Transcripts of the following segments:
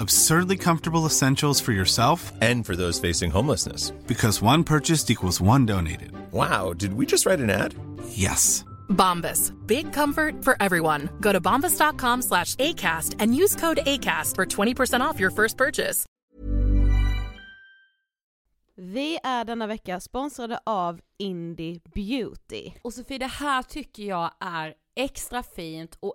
Absurdly comfortable essentials for yourself And for those facing homelessness. because one purchased equals one donated. Wow, did we just write an ad? Yes. Bombas. Big comfort for everyone. Go to bombas.com slash ACAST and use code ACAST for 20% off your first purchase. Vi är denna vecka sponsrade av Indie Beauty. Och Sofie, det här tycker jag är extra fint och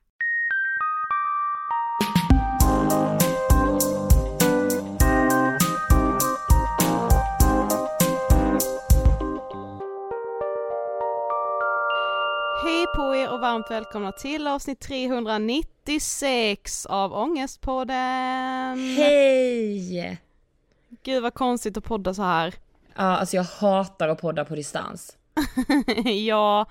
varmt välkomna till avsnitt 396 av Ångestpodden! Hej! Gud vad konstigt att podda så här. Ja, alltså jag hatar att podda på distans. ja,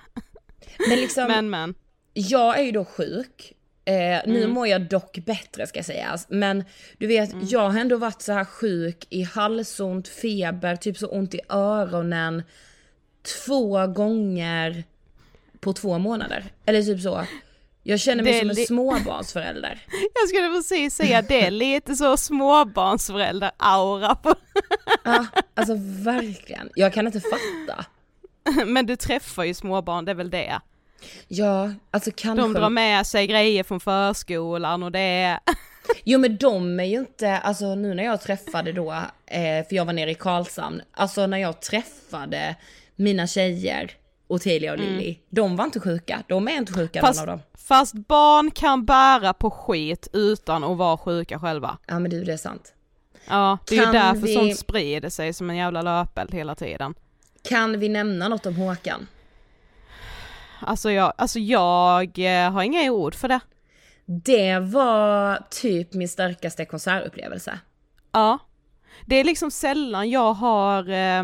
Men liksom, men men. jag är ju då sjuk. Eh, nu Mm. mår jag dock bättre ska sägas. Men du vet, Mm. jag har ändå varit så här sjuk i halsont, feber, typ så ont i öronen. Två gånger på två månader. Eller typ så. Jag känner mig som en småbarnsförälder. Jag skulle precis säga det, är lite så småbarnsförälder-aura på Ja, alltså verkligen. Jag kan inte fatta. Men du träffar ju småbarn, det är väl det? Ja, alltså kanske. De drar med sig grejer från förskolan och det. Jo men de är ju inte, alltså nu när jag träffade då, eh, för jag var nere i Karlshamn, alltså när jag träffade mina tjejer, Ottilia och Lilly, de var inte sjuka, de är inte sjuka Mm. Fast, någon av dem. fast barn kan bära på skit utan att vara sjuka själva. Ja men du det är sant. Ja, det är ju Kan därför vi- sånt sprider sig som en jävla löpeld hela tiden. Kan vi nämna något om Håkan? Alltså jag, alltså jag eh, har inga ord för det. Det var typ min starkaste konsertupplevelse. Ja. Det är liksom sällan jag har eh,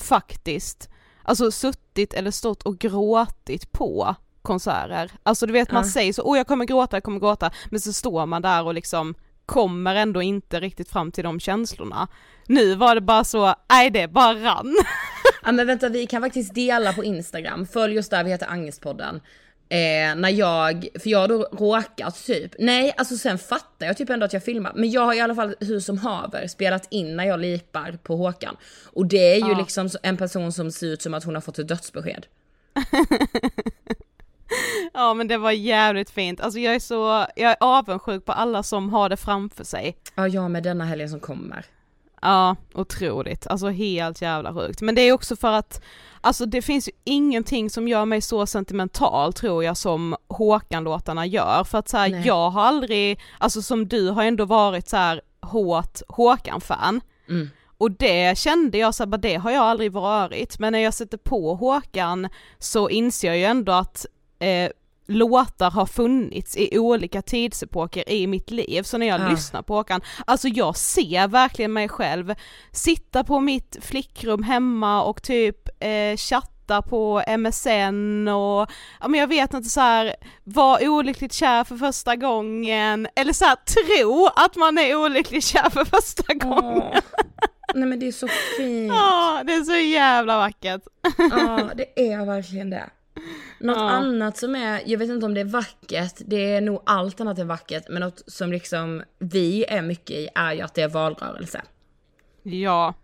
faktiskt, alltså suttit eller stått och gråtit på konserter. Alltså du vet man Ja. säger så, åh jag kommer gråta, jag kommer gråta, men så står man där och liksom kommer ändå inte riktigt fram till de känslorna. Nu var det bara så, nej det bara rann. Ja men vänta vi kan faktiskt dela på Instagram, följ oss där, vi heter Angestpodden. Eh, när jag, för jag har då råkat typ, nej alltså sen fattar jag typ ändå att jag filmar, men jag har i alla fall hur som haver spelat in när jag lipar på Håkan. Och det är ju Ja. liksom en person som ser ut som att hon har fått ett dödsbesked. Ja men det var jävligt fint, alltså jag är så, jag är avundsjuk på alla som har det framför sig. Ja jag med denna helgen som kommer. Ja, otroligt. Alltså helt jävla sjukt. Men det är också för att, alltså det finns ju ingenting som gör mig så sentimental tror jag som Håkan-låtarna gör. För att så här, Nej. jag har aldrig, alltså som du har ändå varit så här hårt Håkan-fan. Mm. Och det kände jag så här, bara det har jag aldrig varit. Men när jag sätter på Håkan så inser jag ju ändå att eh, låtar har funnits i olika tidsepoker i mitt liv, så när jag Ja. lyssnar på Håkan, alltså jag ser verkligen mig själv sitta på mitt flickrum hemma och typ eh, chatta på MSN och, ja men jag vet inte så här vara olyckligt kär för första gången, eller så här tro att man är olyckligt kär för första gången. Åh. Nej men det är så fint. Ja, det är så jävla vackert. Ja, det är verkligen det. Något Ja. annat som är, jag vet inte om det är vackert, det är nog allt annat än vackert, men något som liksom vi är mycket i är ju att det är valrörelse. Ja,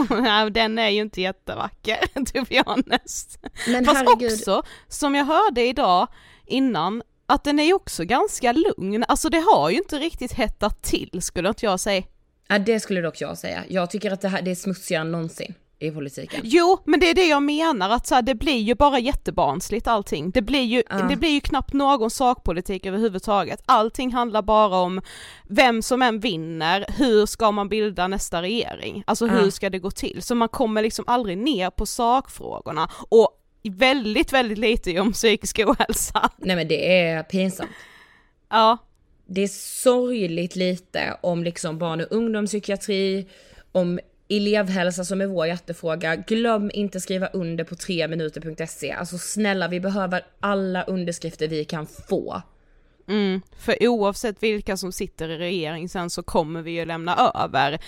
den är ju inte jättevacker, to be honest. Men Fast herregud, också, som jag hörde idag innan, att den är ju också ganska lugn, alltså det har ju inte riktigt hettat till skulle inte jag säga. ja, det skulle dock jag säga. Jag tycker att det här det är smutsigare än någonsin i politiken. Jo, men det är det jag menar, att så här, det blir ju bara jättebarnsligt allting. Det blir, ju, Ja. det blir ju knappt någon sakpolitik överhuvudtaget. Allting handlar bara om vem som än vinner, hur ska man bilda nästa regering? Alltså hur Ja. ska det gå till? Så man kommer liksom aldrig ner på sakfrågorna. Och väldigt, väldigt lite om psykisk ohälsa. Nej men det är pinsamt. Ja, Det är sorgligt lite om liksom barn och ungdomspsykiatri, om elevhälsa som är vår hjärtefråga. Glöm inte skriva under på 3minuter.se. Alltså snälla, vi behöver alla underskrifter vi kan få. Mm, för oavsett vilka som sitter i regering sen så kommer vi ju lämna över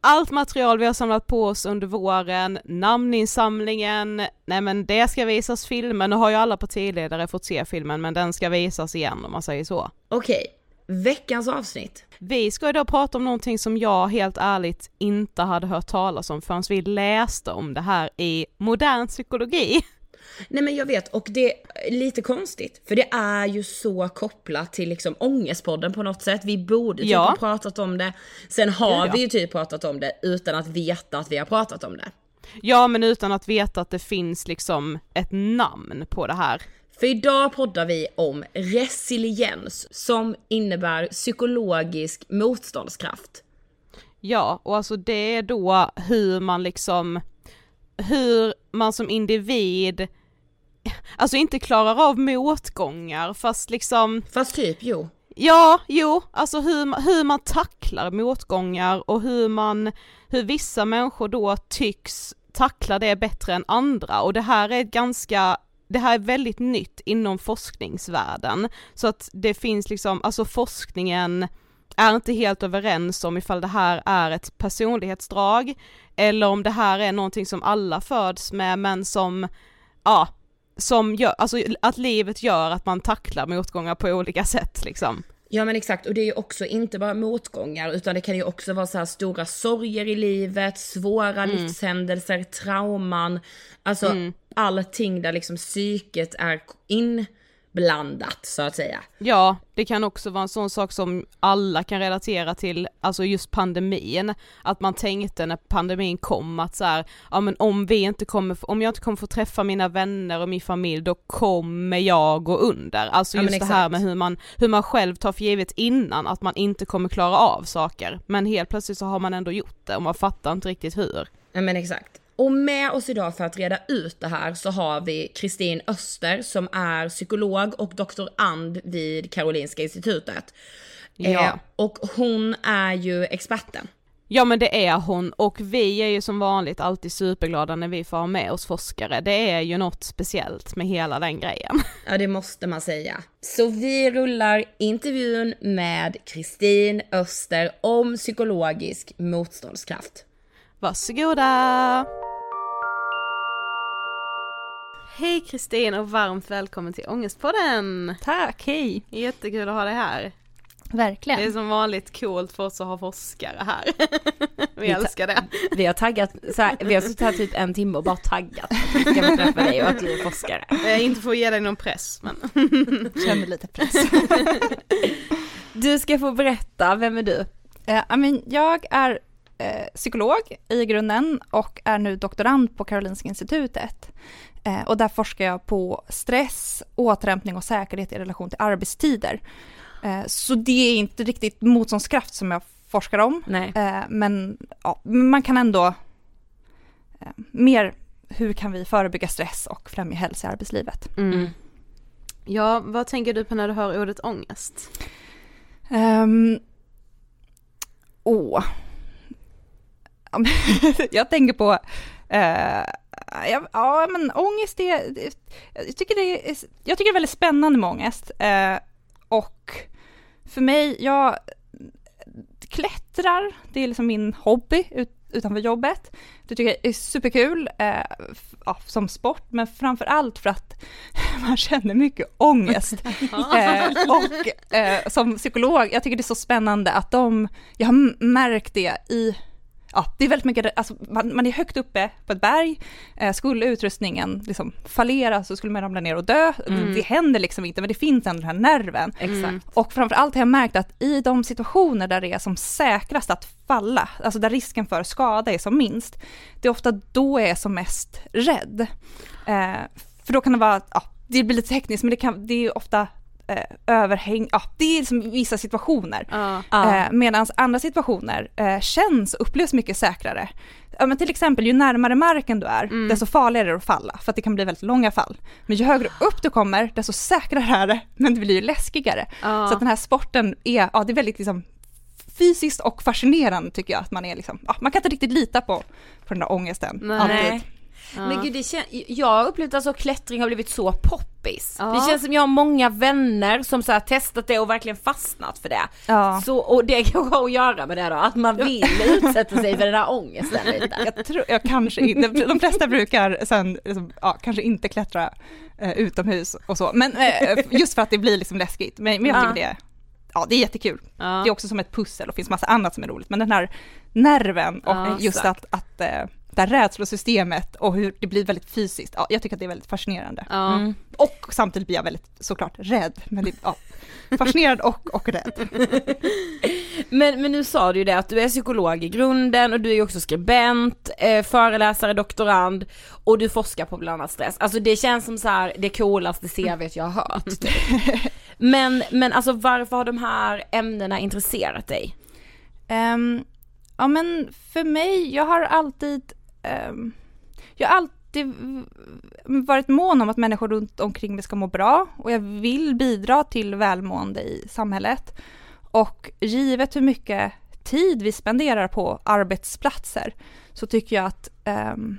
allt material vi har samlat på oss under våren, namninsamlingen, nej men det ska visas filmen, nu har ju alla partiledare fått se filmen men den ska visas igen om man säger så. Okej, veckans avsnitt. Vi ska idag prata om någonting som jag helt ärligt inte hade hört talas om förrän vi läste om det här i modern psykologi. Nej men jag vet och det är lite konstigt för det är ju så kopplat till liksom ångestpodden på något sätt. Vi borde typ Ja. ha pratat om det. Sen har ja. vi ju typ pratat om det utan att veta att vi har pratat om det. Ja men utan att veta att det finns liksom ett namn på det här. För idag poddar vi om resiliens som innebär psykologisk motståndskraft. Ja, och alltså det är då hur man liksom, hur man som individ, alltså inte klarar av motgångar fast liksom, Fast typ jo. ja, jo, alltså hur, hur man tacklar motgångar och hur man, hur vissa människor då tycks tackla det bättre än andra och det här är ett ganska det här är väldigt nytt inom forskningsvärlden, så att det finns liksom, alltså forskningen är inte helt överens om ifall det här är ett personlighetsdrag eller om det här är någonting som alla föds med men som, ja, som gör, alltså att livet gör att man tacklar motgångar på olika sätt liksom. Ja men exakt. Och det är ju också inte bara motgångar utan det kan ju också vara så här stora sorger i livet, svåra livshändelser, trauman, alltså allting där liksom psyket är inblandat så att säga. Ja, det kan också vara en sån sak som alla kan relatera till, alltså just pandemin, att man tänkte när pandemin kom att så här, ja men om vi inte kommer, om jag inte kommer få träffa mina vänner och min familj då kommer jag gå under. Alltså Ja, just det här med hur man, hur man själv tar för givet innan att man inte kommer klara av saker, men helt plötsligt så har man ändå gjort det och man fattar inte riktigt hur. Ja men exakt. Och med oss idag för att reda ut det här så har vi Kristin Öster som är psykolog och doktorand vid Karolinska institutet. Ja. Eh, och hon är ju experten. Ja men det är hon och vi är ju som vanligt alltid superglada när vi får ha med oss forskare, det är ju något speciellt med hela den grejen. Ja det måste man säga. Så vi rullar intervjun med Kristin Öster om psykologisk motståndskraft. Varsågoda! Hej Kristin och varmt välkommen till Ångestpodden! Tack, hej! Jättekul att ha dig här. Verkligen. Det är som vanligt coolt för oss att ha forskare här. Vi Vi älskar det. Vi har taggat, så här, vi har suttit här typ en timme och bara taggat att vi ska få träffa dig och att du är forskare. Eh, inte för att ge dig någon press men. Känner lite press. Du ska få berätta, vem är du? Eh, jag är eh, psykolog i grunden och är nu doktorand på Karolinska institutet. Eh, och där forskar jag på stress, återhämtning och säkerhet i relation till arbetstider. Eh, så det är inte riktigt motståndskraft som jag forskar om. Nej. Eh, men ja, man kan ändå mer hur kan vi förebygga stress och främja hälsa i arbetslivet. Mm. Ja, vad tänker du på när du hör ordet ångest? Um, åh. Jag tänker på, eh, ja, ja men ångest är, jag tycker det är, jag tycker det är väldigt spännande med ångest. Eh, och för mig, jag klättrar, det är liksom min hobby ut, utanför jobbet. Det tycker jag är superkul eh, ja, som sport, men framför allt för att man känner mycket ångest. eh, och eh, som psykolog, jag tycker det är så spännande att de, jag har märkt det i Ja, det är väldigt mycket, alltså man, man är högt uppe på ett berg, eh, skulle utrustningen liksom fallera så skulle man ramla ner och dö. Mm. Det händer liksom inte, men det finns ändå den här nerven. Exakt. Och framförallt har jag märkt att i de situationer där det är som säkrast att falla, alltså där risken för skada är som minst, det är ofta då jag är som mest rädd. Eh, för då kan det vara, ja, det blir lite tekniskt, men det, kan, det är ofta eh, överhäng, ja, det är liksom vissa situationer. Ja. Eh, Medan andra situationer eh, känns och upplevs mycket säkrare. Ja, men till exempel ju närmare marken du är, desto farligare är det att falla, för att det kan bli väldigt långa fall. Men ju högre upp du kommer, desto säkrare är det, men det blir ju läskigare. Ja. Så att den här sporten är, ja det är väldigt liksom fysiskt och fascinerande tycker jag att man är liksom, ja, man kan inte riktigt lita på, på den där ångesten. Nej. alltid. Men gud, det kän- jag har upplevt att alltså, klättring har blivit så poppis. Ja. Det känns som jag har många vänner som så här testat det och verkligen fastnat för det. Ja. Så, och det kanske har att göra med det då, att man vill utsätta sig för den där ångesten lite. Jag tror, jag kanske inte, de flesta brukar sen liksom, ja, kanske inte klättra eh, utomhus och så, men eh, just för att det blir liksom läskigt. Men, men jag tycker Ja. det, ja det är jättekul. Ja. Det är också som ett pussel och finns massa annat som är roligt, men den här nerven och Ja, just exakt. att, att eh, det här rädslosystemet och hur det blir väldigt fysiskt. Ja, jag tycker att det är väldigt fascinerande. Ja. Mm. Och samtidigt blir jag väldigt såklart rädd, men det, ja, fascinerad och, och rädd. Men, men nu sa du ju det att du är psykolog i grunden och du är ju också skribent, eh, föreläsare, doktorand och du forskar på bland annat stress. Alltså det känns som så här det coolaste CVt jag har hört. men, men alltså varför har de här ämnena intresserat dig? Ehm, ja men för mig, jag har alltid, ehm, jag har alltid varit mån om att människor runt omkring mig ska må bra och jag vill bidra till välmående i samhället. Och givet hur mycket tid vi spenderar på arbetsplatser så tycker jag att ehm,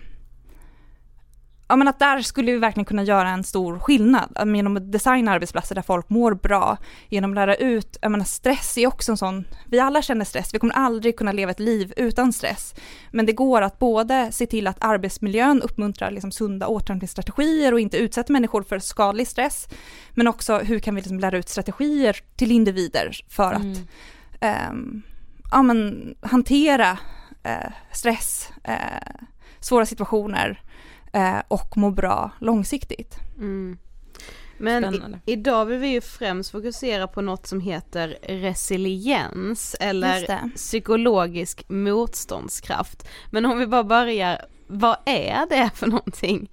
Ja men att där skulle vi verkligen kunna göra en stor skillnad. Genom att designa arbetsplatser där folk mår bra, genom att lära ut, jag menar stress är också en sån, vi alla känner stress, vi kommer aldrig kunna leva ett liv utan stress. Men det går att både se till att arbetsmiljön uppmuntrar liksom sunda återhämtningsstrategier och inte utsätter människor för skadlig stress, men också hur kan vi liksom lära ut strategier till individer för att ehm, ja, men, hantera eh, stress, eh, svåra situationer eh, och må bra långsiktigt. Mm. Men i, idag vill vi ju främst fokusera på något som heter resiliens eller psykologisk motståndskraft. Men om vi bara börjar, vad är det för någonting?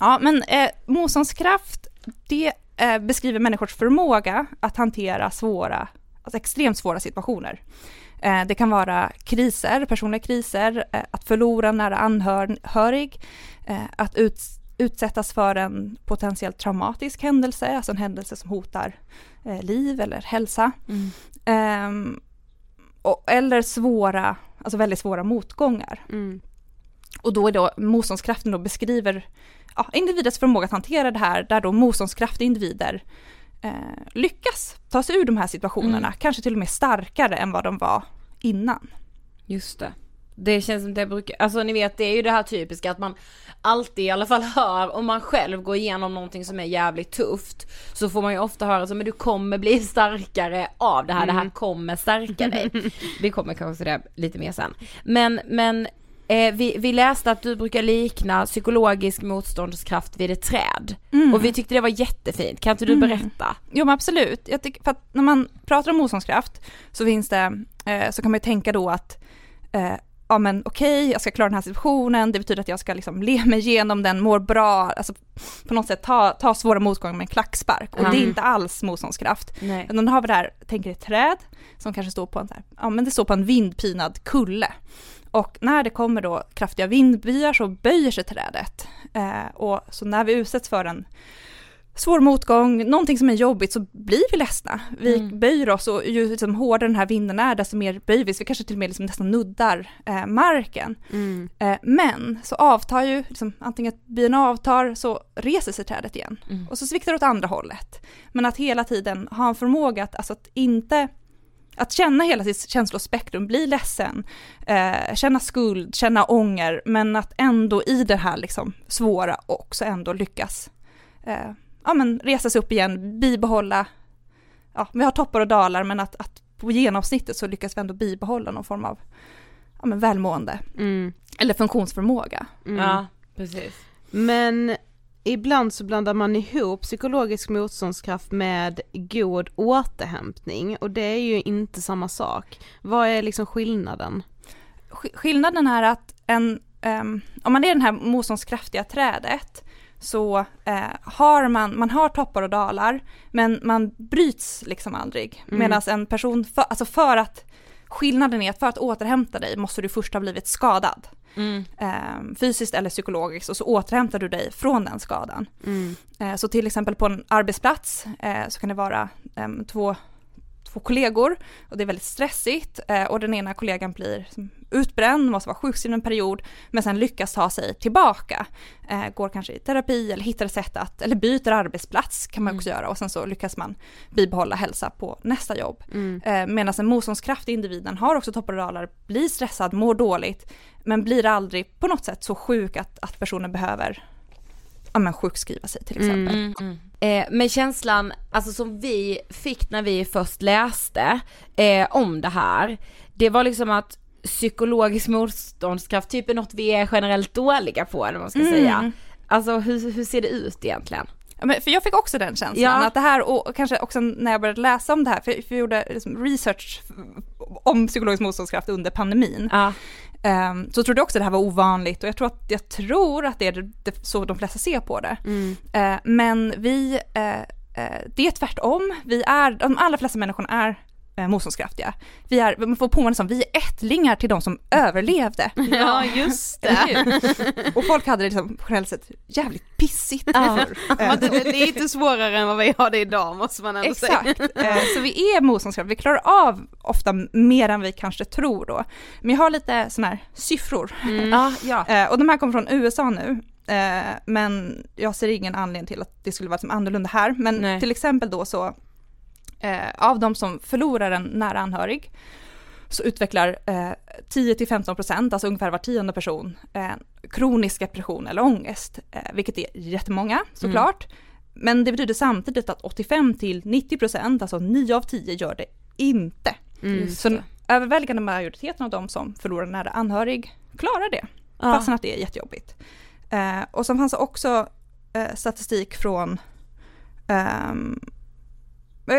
Ja, men eh, motståndskraft, det eh, beskriver människors förmåga att hantera svåra, alltså extremt svåra situationer. Eh, det kan vara kriser, personliga kriser, eh, att förlora nära anhörig, eh, att ut, utsättas för en potentiellt traumatisk händelse, alltså en händelse som hotar liv eller hälsa. Ehm, och, eller svåra, alltså väldigt svåra motgångar. Mm. Och då är då motståndskraften då beskriver ja, individers förmåga att hantera det här, där då motståndskraftiga individer eh, lyckas ta sig ur de här situationerna, kanske till och med starkare än vad de var innan. Just det. Det känns som det brukar, alltså ni vet det är ju det här typiska att man alltid i alla fall hör om man själv går igenom någonting som är jävligt tufft så får man ju ofta höra så men du kommer bli starkare av det här, det här kommer stärka dig. Vi kommer kanske till det lite mer sen. Men, men eh, vi, vi läste att du brukar likna psykologisk motståndskraft vid ett träd. Och vi tyckte det var jättefint, kan inte du berätta? Jo men absolut, jag tycker, för att när man pratar om motståndskraft så finns det, eh, så kan man ju tänka då att eh, ja men okej, jag ska klara den här situationen, det betyder att jag ska liksom le mig igenom den, mår bra, alltså på något sätt ta, ta svåra motgångar med en klackspark. Och det är inte alls motståndskraft. Nej. Utan då har vi det här, tänker ett träd som kanske står på en, här, ja men det står på en vindpinad kulle. Och när det kommer då kraftiga vindbyar så böjer sig trädet. Eh, och så när vi utsätts för en svår motgång, någonting som är jobbigt så blir vi ledsna. Vi böjer oss och ju liksom hårdare den här vinden är desto mer böjer vi oss. Vi kanske till och med liksom nästan nuddar eh, marken. Eh, men så avtar ju, liksom, antingen att byarna avtar så reser sig trädet igen. Och så sviktar det åt andra hållet. Men att hela tiden ha en förmåga att, alltså att inte att känna hela sitt känslospektrum, bli ledsen, eh, känna skuld, känna ånger, men att ändå i det här liksom svåra också ändå lyckas eh, ja, men resa sig upp igen, bibehålla, ja, vi har toppar och dalar, men att, att på genomsnittet så lyckas vi ändå bibehålla någon form av ja, men välmående Mm. eller funktionsförmåga. Ja, precis. Men ibland så blandar man ihop psykologisk motståndskraft med god återhämtning och det är ju inte samma sak. Vad är liksom skillnaden? Sk- Skillnaden är att en, ehm, om man är den här motståndskraftiga trädet så eh, har man, man har toppar och dalar men man bryts liksom aldrig. Medan en person, för, alltså för att skillnaden är att för att återhämta dig måste du först ha blivit skadad. Eh, fysiskt eller psykologiskt och så återhämtar du dig från den skadan. Eh, så till exempel på en arbetsplats eh, så kan det vara em, två, två kollegor och det är väldigt stressigt eh, och den ena kollegan blir utbränd, måste vara sjukskriven en period men sen lyckas ta sig tillbaka. Eh, går kanske i terapi eller hittar ett sätt att, eller byter arbetsplats kan man också göra och sen så lyckas man bibehålla hälsa på nästa jobb. Eh, Medan en motståndskraftig individen har också dalar, blir stressad, mår dåligt men blir aldrig på något sätt så sjuk att, att personen behöver ja, men sjukskriva sig till exempel. Eh, men känslan, alltså som vi fick när vi först läste eh, om det här, det var liksom att psykologisk motståndskraft typ är något vi är generellt dåliga på eller vad man ska Mm. säga. Alltså hur, hur ser det ut egentligen? Men för jag fick också den känslan, Ja. att det här och kanske också när jag började läsa om det här, för, jag gjorde liksom research om psykologisk motståndskraft under pandemin, Ja. Ehm, så trodde jag också det här var ovanligt och jag tror att, jag tror att det är så de flesta ser på det. Eh, men vi, eh, eh, det är tvärtom, vi är, de allra flesta människorna är eh, motståndskraftiga. Vi är, man får påminna om, vi är ättlingar till de som överlevde. Ja, just det. Och folk hade det liksom generellt sett jävligt pissigt förr. Eh, Att det är lite svårare än vad vi har det idag måste man ändå säga. Exakt, Eh, så vi är motståndskraftiga, vi klarar av ofta mer än vi kanske tror då. Men jag har lite sådana här siffror. Ja, ja. Eh, och de här kommer från USA nu. Men jag ser ingen anledning till att det skulle vara som annorlunda här. Men Nej. till exempel då så, eh, av de som förlorar en nära anhörig, så utvecklar eh, 10-15%, alltså ungefär var tionde person, eh, kronisk depression eller ångest. Eh, vilket är jättemånga såklart. Men det betyder samtidigt att 85-90%, alltså 9 av 10 gör det inte. Så den överväldigande majoriteten av de som förlorar en nära anhörig klarar det. Ja. Fastän att det är jättejobbigt. Eh, och sen fanns det också eh, statistik från eh,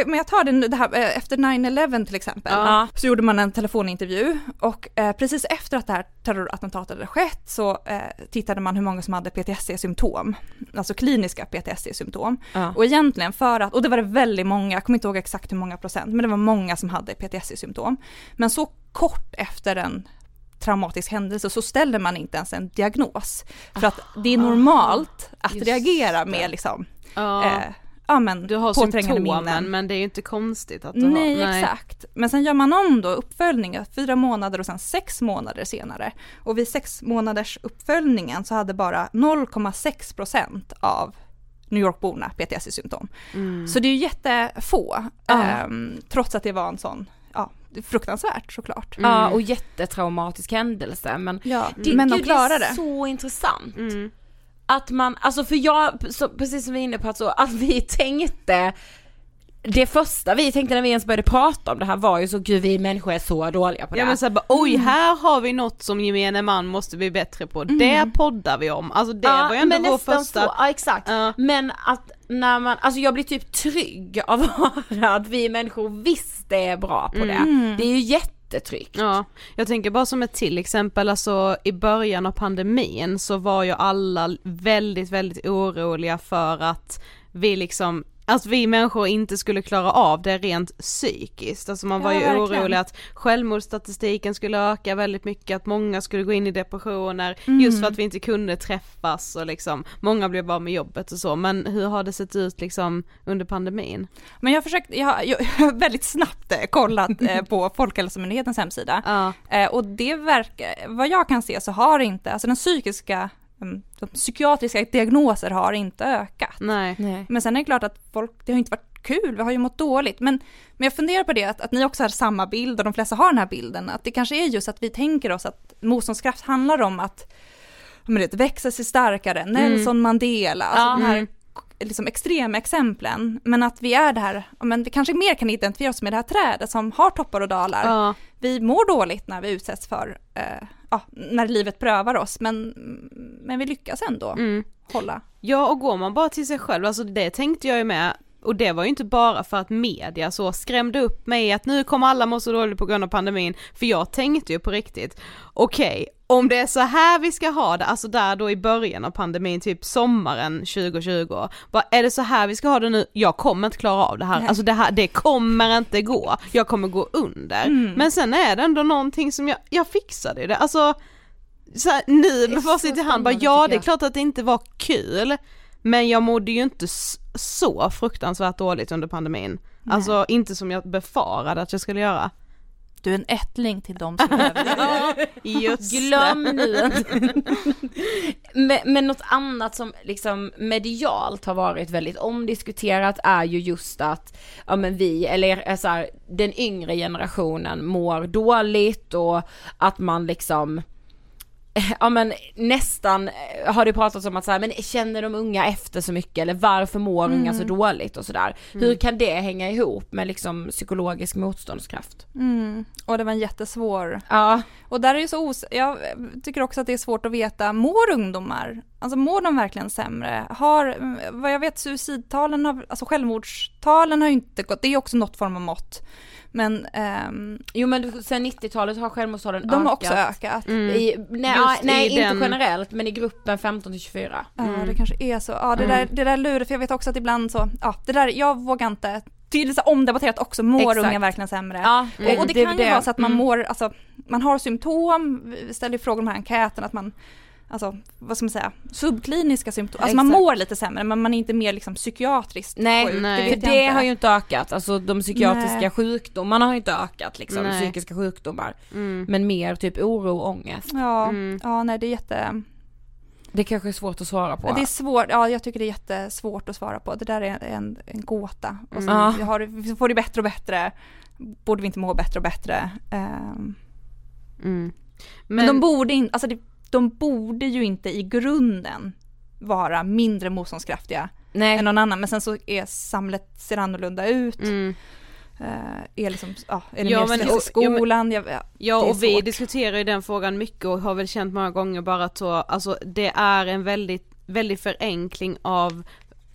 men jag tar den, det här, eh, efter 9-11 till exempel, Ja. så gjorde man en telefonintervju och eh, precis efter att det här terrorattentatet hade skett så eh, tittade man hur många som hade PTSD-symptom, alltså kliniska PTSD-symptom. Ja. Och egentligen för att, och det var det väldigt många, jag kommer inte ihåg exakt hur många procent, men det var många som hade PTSD-symptom. Men så kort efter en traumatisk händelse så ställer man inte ens en diagnos. För att det är normalt att Just reagera med liksom, Ja. eh, ja men du har påträngande symptomen minnen. men det är ju inte konstigt att du har. Nej, exakt. Men sen gör man om då uppföljningen, fyra månader och sen sex månader senare. Och vid sex månaders uppföljningen så hade bara 0,6 procent av New York-borna PTSD-symptom. Så det är ju jättefå, Ja. ehm, trots att det var en sån, ja, fruktansvärt såklart. Ja, och jättetraumatisk händelse men Ja, det, men de klarar det är så intressant. Mm. Att man, alltså för jag, så, precis som vi är inne på att, så, att vi tänkte det första vi tänkte när vi ens började prata om det här var ju så gud vi människor är så dåliga på det. Ja men såhär oj här har vi något som gemene man måste bli bättre på, det poddar vi om. Alltså det var ju ändå men vår första, Så, ja exakt. Ja. Men att när man, alltså jag blir typ trygg av att höra att vi människor visst är bra på det. Det är ju jättetryggt. Ja, jag tänker bara som ett till exempel, alltså i början av pandemin så var ju alla väldigt, väldigt oroliga för att vi liksom att vi människor inte skulle klara av det rent psykiskt. Alltså man var Ja, ju verkligen. orolig att självmordsstatistiken skulle öka väldigt mycket, att många skulle gå in i depressioner Mm. just för att vi inte kunde träffas och liksom många blev bara med jobbet och så. Men hur har det sett ut liksom under pandemin? Men jag har försökt, jag har, jag har väldigt snabbt eh, kollat eh, på Folkhälsomyndighetens hemsida. Ja. Eh, och det verkar, vad jag kan se så har inte, alltså den psykiska, de psykiatriska diagnoser har inte ökat. Nej. Nej. Men sen är det klart att folk, det har inte varit kul, vi har ju mått dåligt. Men, men jag funderar på det, att, att ni också har samma bild och de flesta har den här bilden. Att det kanske är just att vi tänker oss att motståndskraft handlar om att men det, växa sig starkare, Nelson Mandela, alltså Ja. de här liksom extrema exemplen. Men att vi är det här, men vi kanske mer kan identifiera oss med det här trädet som har toppar och dalar. Ja. Vi mår dåligt när vi utsätts för, eh, ja, när livet prövar oss, men, men vi lyckas ändå Mm. hålla. Ja och går man bara till sig själv, alltså det tänkte jag ju med och det var ju inte bara för att media så skrämde upp mig att nu kommer alla må så dåligt på grund av pandemin, för jag tänkte ju på riktigt, okej, om det är så här vi ska ha det, alltså där då i början av pandemin, typ sommaren 2020, bara, är det så här vi ska ha det nu, jag kommer inte klara av det här, alltså det här, det kommer inte gå, jag kommer gå under, men sen är det ändå någonting som jag, jag fixade det, alltså så här, nu med facit i hand, bara ja det är klart att det inte var kul, men jag mådde ju inte så fruktansvärt dåligt under pandemin. Alltså inte som jag befarade att jag skulle göra. Du är en ättling till de som överlever. Just Glöm nu men, men något annat som liksom medialt har varit väldigt omdiskuterat är ju just att, ja men vi, eller eh, så här, den yngre generationen mår dåligt och att man liksom ja men nästan eh, har det pratats om att så här, men känner de unga efter så mycket eller varför mår Mm. unga så dåligt och sådär. Hur kan det hänga ihop med liksom psykologisk motståndskraft? Mm. Och det var en jättesvår. Ja. Och där är det så os... Jag tycker också att det är svårt att veta, mår ungdomar? Alltså mår de verkligen sämre? Har, mm, vad jag vet, suicidtalen har, alltså självmordstalen har ju inte gått, det är också något form av mått. Men ehm, Jo men sen 90-talet har självmordstalen de har ökat. också ökat. I, nej, Just nej i inte den- generellt men i gruppen 15 till 24. Ja, det kanske är så. Ja, det, där, det där lurar, för jag vet också att ibland så, ja, det där, jag vågar inte det är lite så omdebatterat också, mår Exakt. unga verkligen sämre? Ja, och, och det, kan ju det. vara så att man Mm. mår, alltså man har symptom, vi ställer ju frågor om de här enkäten, att man Alltså vad ska man säga, subkliniska symptom, alltså man mår lite sämre men man är inte mer liksom psykiatriskt Nej, sjuk, nej. det det har ju inte ökat, alltså de psykiatriska Nej. sjukdomarna har ju inte ökat liksom, Nej. psykiska sjukdomar. Mm. Men mer typ oro och ångest. Ja, Mm. ja nej det är jätte, Det kanske är svårt att svara på. det är svårt, ja jag tycker det är jättesvårt att svara på, det där är en, en gåta. Och så, vi, har, får det bättre och bättre, borde vi inte må bättre och bättre. Ehm, Mm. Men, de borde inte, alltså det, de borde ju inte i grunden vara mindre motståndskraftiga Nej. än någon annan. Men sen så är samhället, ser annorlunda ut. Mm. Eh, är liksom, ja, är det Ja, mer men- och- ja, men- skolan? Ja, Ja och vi svårt. diskuterar ju den frågan mycket och har väl känt många gånger bara att så, alltså det är en väldigt, väldigt förenkling av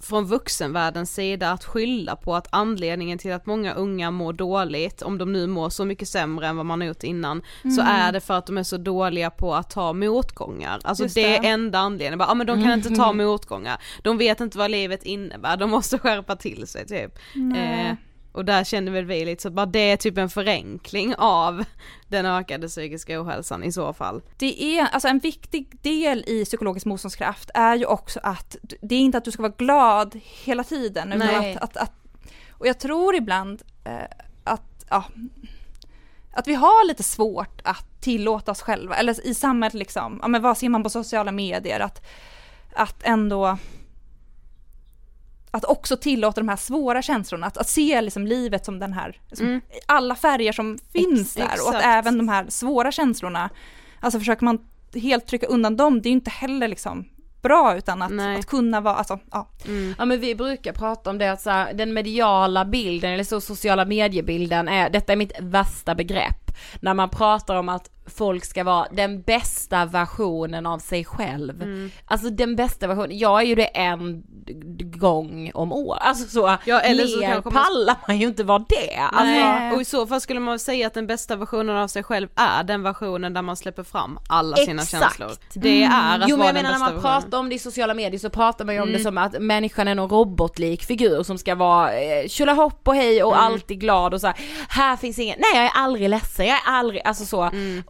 från vuxenvärldens sida att skylla på att anledningen till att många unga mår dåligt, om de nu mår så mycket sämre än vad man har gjort innan, så Mm. är det för att de är så dåliga på att ta motgångar. Alltså Just det det. är enda anledningen, bara, ja men de kan inte ta motgångar, de vet inte vad livet innebär, de måste skärpa till sig typ. Eh, och där känner väl vi lite så bara det är typ en förenkling av den ökade psykiska ohälsan i så fall. Det är, alltså en viktig del i psykologisk motståndskraft är ju också att det är inte att du ska vara glad hela tiden. Utan Nej. att, att, att, och jag tror ibland eh, att, ja, att vi har lite svårt att tillåta oss själva, eller i samhället liksom, ja men vad ser man på sociala medier, att, att ändå att också tillåta de här svåra känslorna, att, att se liksom livet som den här, som Mm. alla färger som finns där och att exakt. även de här svåra känslorna, alltså försöker man helt trycka undan dem, det är ju inte heller liksom bra utan att, att kunna vara, alltså ja. Ja men vi brukar prata om det att så här, den mediala bilden eller så sociala mediebilden är, detta är mitt värsta begrepp. När man pratar om att folk ska vara den bästa versionen av sig själv. Mm. Alltså den bästa versionen, jag är ju det en gång om år. Alltså så, Ja, eller så mer pallar man ju inte vara det. Alltså. Och i så fall skulle man säga att den bästa versionen av sig själv är den versionen där man släpper fram alla sina Exakt. känslor. Det är att Jo men jag menar när man versionen. pratar om det i sociala medier så pratar man ju om Mm. det som att människan är någon robotlik figur som ska vara eh, tjolahopp och hej och Mm. alltid glad och så här. här finns ingen, nej jag är aldrig ledsen, jag är aldrig, alltså så. Mm.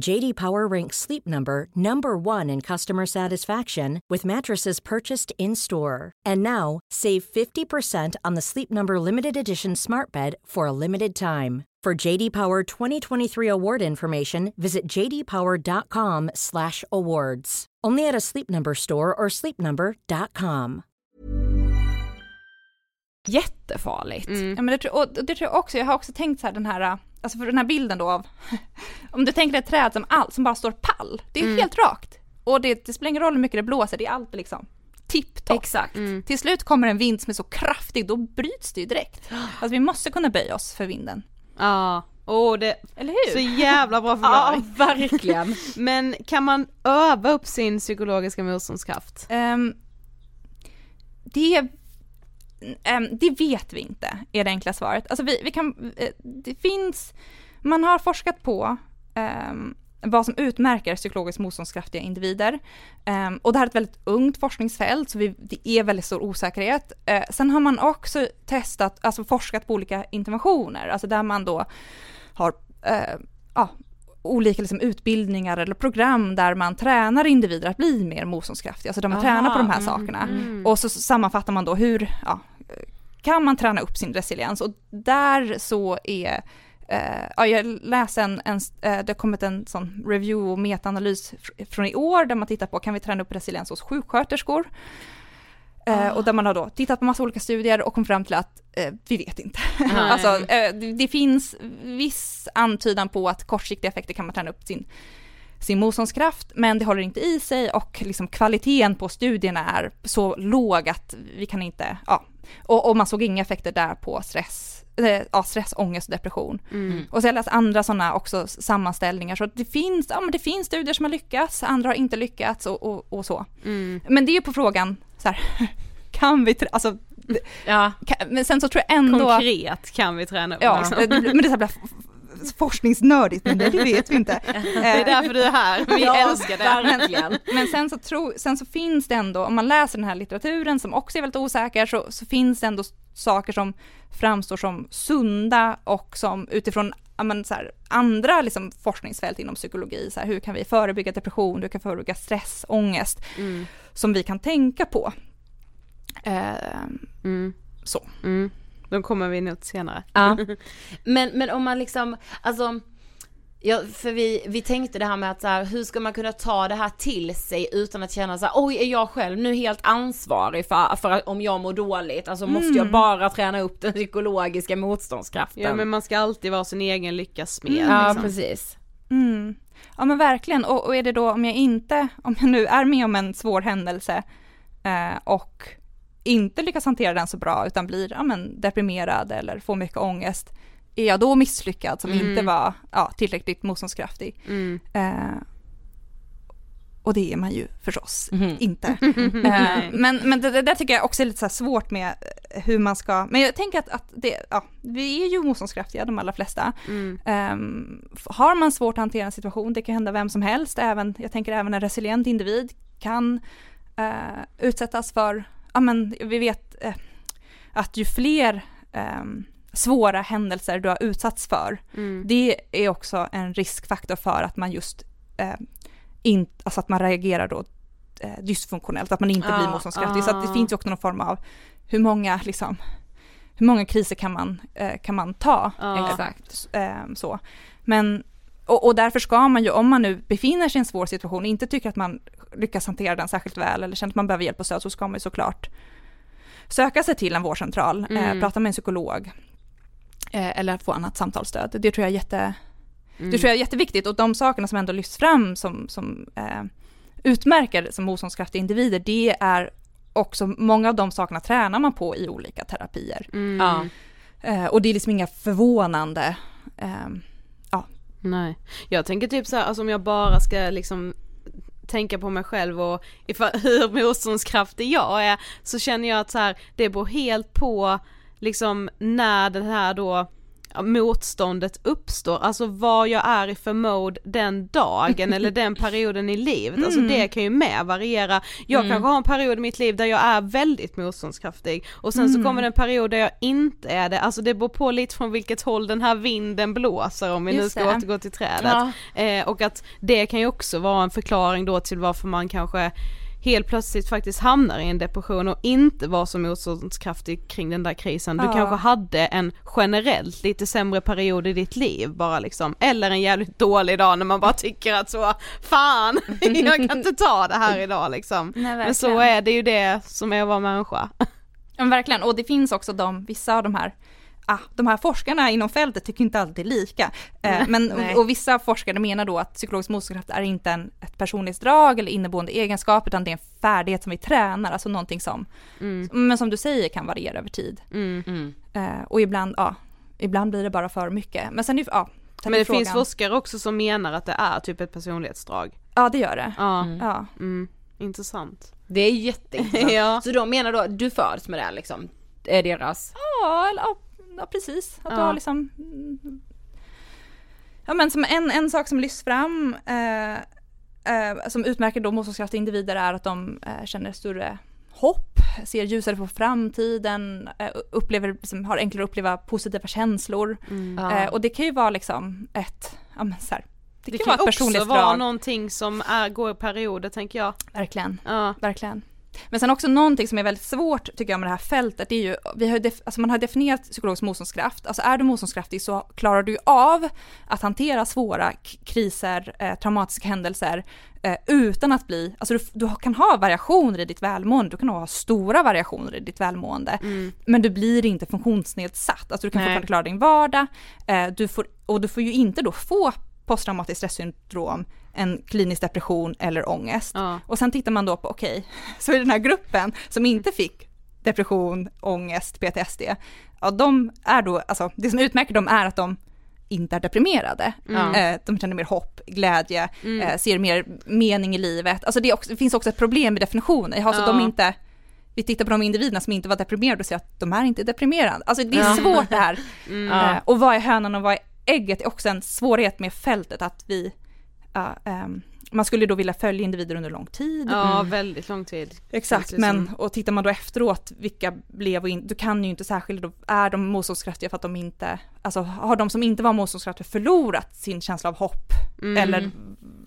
JD Power ranks Sleep Number number 1 in customer satisfaction with mattresses purchased in-store. And now, save 50% on the Sleep Number limited edition Smart Bed for a limited time. For JD Power 2023 award information, visit jdpower.com/awards. Only at a Sleep Number store or sleepnumber.com. Jättefarligt. Mm. Ja, men det, tror- och det tror jag också, jag har också tänkt så här den här, alltså för den här bilden då av, om du tänker ett träd som allt, som bara står pall, det är Mm. helt rakt. Och det, det spelar ingen roll hur mycket det blåser, det är alltid liksom tipptopp. Exakt. Till slut kommer en vind som är så kraftig, då bryts det ju direkt. Alltså vi måste kunna böja oss för vinden. Ja, åh det, Eller hur? så jävla bra Ja, förklaring. verkligen. Men kan man öva upp sin psykologiska motståndskraft? Ehm, det, ehm, det vet vi inte, är det enkla svaret. Alltså vi, vi kan, eh, det finns, man har forskat på ehm, vad som utmärker psykologiskt motståndskraftiga individer. Ehm, och det här är ett väldigt ungt forskningsfält, så vi, det är väldigt stor osäkerhet. Eh, sen har man också testat, alltså forskat på olika interventioner, alltså där man då har eh, ja, olika liksom utbildningar eller program där man tränar individer att bli mer motståndskraftiga, alltså där man Aha, tränar på de här mm, sakerna. mm. Och så sammanfattar man då hur, ja, kan man träna upp sin resiliens? Och där så är Eh, ja, jag läste en, en eh, det har kommit en sån review och metaanalys fr- från i år där man tittar på kan vi träna upp resiliens hos sjuksköterskor? Eh, och där man har då tittat på massa olika studier och kom fram till att vi vet inte. alltså, det, det finns viss antydan på att kortsiktiga effekter kan man träna upp sin, sin motståndskraft, men det håller inte i sig och liksom kvaliteten på studierna är så låg att vi kan inte, ja, och, och man såg inga effekter där på stress, eh, ja, stress, ångest och depression. Och så har jag läst andra sådana också sammanställningar, så att det finns, ja men det finns studier som har lyckats, andra har inte lyckats och, och, och så. Men det är ju på frågan, så här, kan vi, alltså, Ja. kan, men sen så tror jag ändå... Konkret kan vi träna upp Ja, liksom. det, men det är så här forskningsnördigt, men det, det vet vi inte. Det är därför du är här, vi Ja, älskar det. verkligen. Men sen så, tro, sen så finns det ändå, om man läser den här litteraturen som också är väldigt osäker, så, så finns det ändå saker som framstår som sunda och som utifrån men, så här, andra liksom, forskningsfält inom psykologi, så här, hur kan vi förebygga depression, hur kan vi förebygga stress, ångest, som vi kan tänka på. Ehm, Mm. så. Mm. De kommer vi nog till senare. Ja. Men, men om man liksom, alltså, ja, för vi, vi tänkte det här med att så här, hur ska man kunna ta det här till sig utan att känna så här, oj är jag själv nu helt ansvarig för, för att om jag mår dåligt, alltså måste jag bara träna upp den psykologiska motståndskraften. Ja men man ska alltid vara sin egen lyckas smed. ja liksom. precis. Mm. Ja men verkligen, och, och är det då om jag inte, om jag nu är med om en svår händelse eh, och inte lyckas hantera den så bra utan blir ja, men, deprimerad eller får mycket ångest, är jag då misslyckad som inte var ja, tillräckligt motståndskraftig? Mm. Eh, och det är man ju förstås Mhm. inte. eh, men men det, det där tycker jag också är lite så här svårt med eh, hur man ska, men jag tänker att, att det, ja, vi är ju motståndskraftiga de allra flesta. Mm. F- har man svårt att hantera en situation, det kan hända vem som helst, även, jag tänker även en resilient individ kan eh, utsättas för, ja men vi vet eh, att ju fler ehm, svåra händelser du har utsatts för, Mm. det är också en riskfaktor för att man just eh, in, alltså att man reagerar då eh, dysfunktionellt, att man inte Ja, blir motståndskraftig. Så att det ah. finns ju också någon form av hur många liksom, hur många kriser kan man, eh, kan man ta? Ja. Exakt. Eh, så. Men, och, och därför ska man ju, om man nu befinner sig i en svår situation, inte tycker att man lyckas hantera den särskilt väl eller känner att man behöver hjälp och stöd, så ska man ju såklart söka sig till en vårdcentral, eh, Mm. prata med en psykolog eh, eller få annat samtalsstöd. Det tror jag är jätte, Mm. det tror jag är jätteviktigt och de sakerna som ändå lyfts fram som, som eh, utmärker som motståndskraftiga individer, det är också, många av de sakerna tränar man på i olika terapier. Mm. Ja. Eh, och det är liksom inga förvånande, eh, Nej. Jag tänker typ så här, alltså om jag bara ska liksom tänka på mig själv och ifall, hur motståndskraftig jag är så känner jag att så här, det beror helt på liksom när det här då motståndet uppstår, alltså vad jag är i för mode den dagen eller den perioden i livet, alltså Mm. det kan ju med variera. Jag Mm. kanske har en period i mitt liv där jag är väldigt motståndskraftig och sen så Mm. kommer det en period där jag inte är det, alltså det beror på lite från vilket håll den här vinden blåser om vi nu Just ska det. återgå till trädet. Eh, och att det kan ju också vara en förklaring då till varför man kanske helt plötsligt faktiskt hamnar i en depression och inte var så motståndskraftig kring den där krisen. Du Ja. kanske hade en generellt lite sämre period i ditt liv bara liksom, eller en jävligt dålig dag när man bara tycker att så, fan, jag kan inte ta det här idag liksom. Nej, Men så är det ju det som är att vara människa. Ja, men verkligen, och det finns också de, vissa av de här Ah, de här forskarna inom fältet tycker inte alltid lika. Eh, men, och, och vissa forskare menar då att psykologisk motståndskraft är inte en, ett personlighetsdrag eller inneboende egenskap utan det är en färdighet som vi tränar, alltså någonting som, Mm. men som du säger kan variera över tid. Mm. Eh, och ibland, ja, ibland blir det bara för mycket. Men sen, ja, tar Men det frågan. finns forskare också som menar att det är typ ett personlighetsdrag. Ja det gör det. Ja, Ja. mm. intressant. Det är jätteintressant. Ja. Så de menar då, du föds med det liksom? Är deras? Ja, eller, ja, ja precis. Att du Ja. har liksom... Ja men som en, en sak som lyfts fram eh, eh, som utmärker då motståndskraftiga individer är att de eh, känner större hopp, ser ljusare på framtiden, eh, upplever, liksom, har enklare att uppleva positiva känslor. Mm. Eh, och det kan ju vara liksom ett, ja men så här, det, Det kan, kan vara ett också vara personlighetsdrag. någonting som är, går i perioder tänker jag. Verkligen. Ja. Verkligen. Men sen också någonting som är väldigt svårt tycker jag med det här fältet, det är ju, vi har alltså man har definierat psykologisk motståndskraft, alltså är du motståndskraftig så klarar du av att hantera svåra kriser, eh, traumatiska händelser eh, utan att bli, alltså du, du kan ha variationer i ditt välmående, du kan ha stora variationer i ditt välmående, men du blir inte funktionsnedsatt, alltså du kan Nej. fortfarande klara din vardag, eh, du får, och du får ju inte då få posttraumatiskt stressyndrom, en klinisk depression eller ångest. Ja. Och sen tittar man då på, okej, så i den här gruppen som inte fick depression, ångest, PTSD, ja de är då, alltså det som utmärker dem är att de inte är deprimerade. Mm. Eh, de känner mer hopp, glädje, Mm. eh, ser mer mening i livet. Alltså det, också, det finns också ett problem med definitionen. Alltså Ja. de inte, vi tittar på de individerna som inte var deprimerade och ser att de är inte deprimerade. Alltså det är Ja. svårt det här. Mm. Eh, och vad är hönan och vad är ägget är också en svårighet med fältet att vi, ehm, man skulle då vilja följa individer under lång tid. Ja, väldigt lång tid. Exakt, men som. och tittar man då efteråt, vilka blev och inte, du kan ju inte särskilt, då är de motståndskraftiga för att de inte, alltså har de som inte var motståndskraftiga förlorat sin känsla av hopp? Mm. Eller,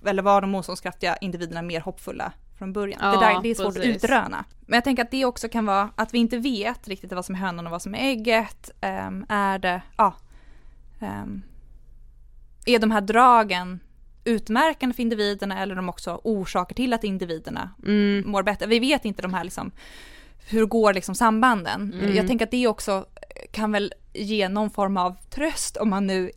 eller var de motståndskraftiga individerna mer hoppfulla från början? Ja, det, där, det är svårt precis. att utröna. Men jag tänker att det också kan vara att vi inte vet riktigt vad som är hönan och vad som är ägget. Ehm, är det, ja, ehm, är de här dragen utmärkande för individerna eller de också orsaker till att individerna Mm. mår bättre. Vi vet inte de här liksom, hur går liksom sambanden? Mm. Jag tänker att det också kan väl ge någon form av tröst om man nu,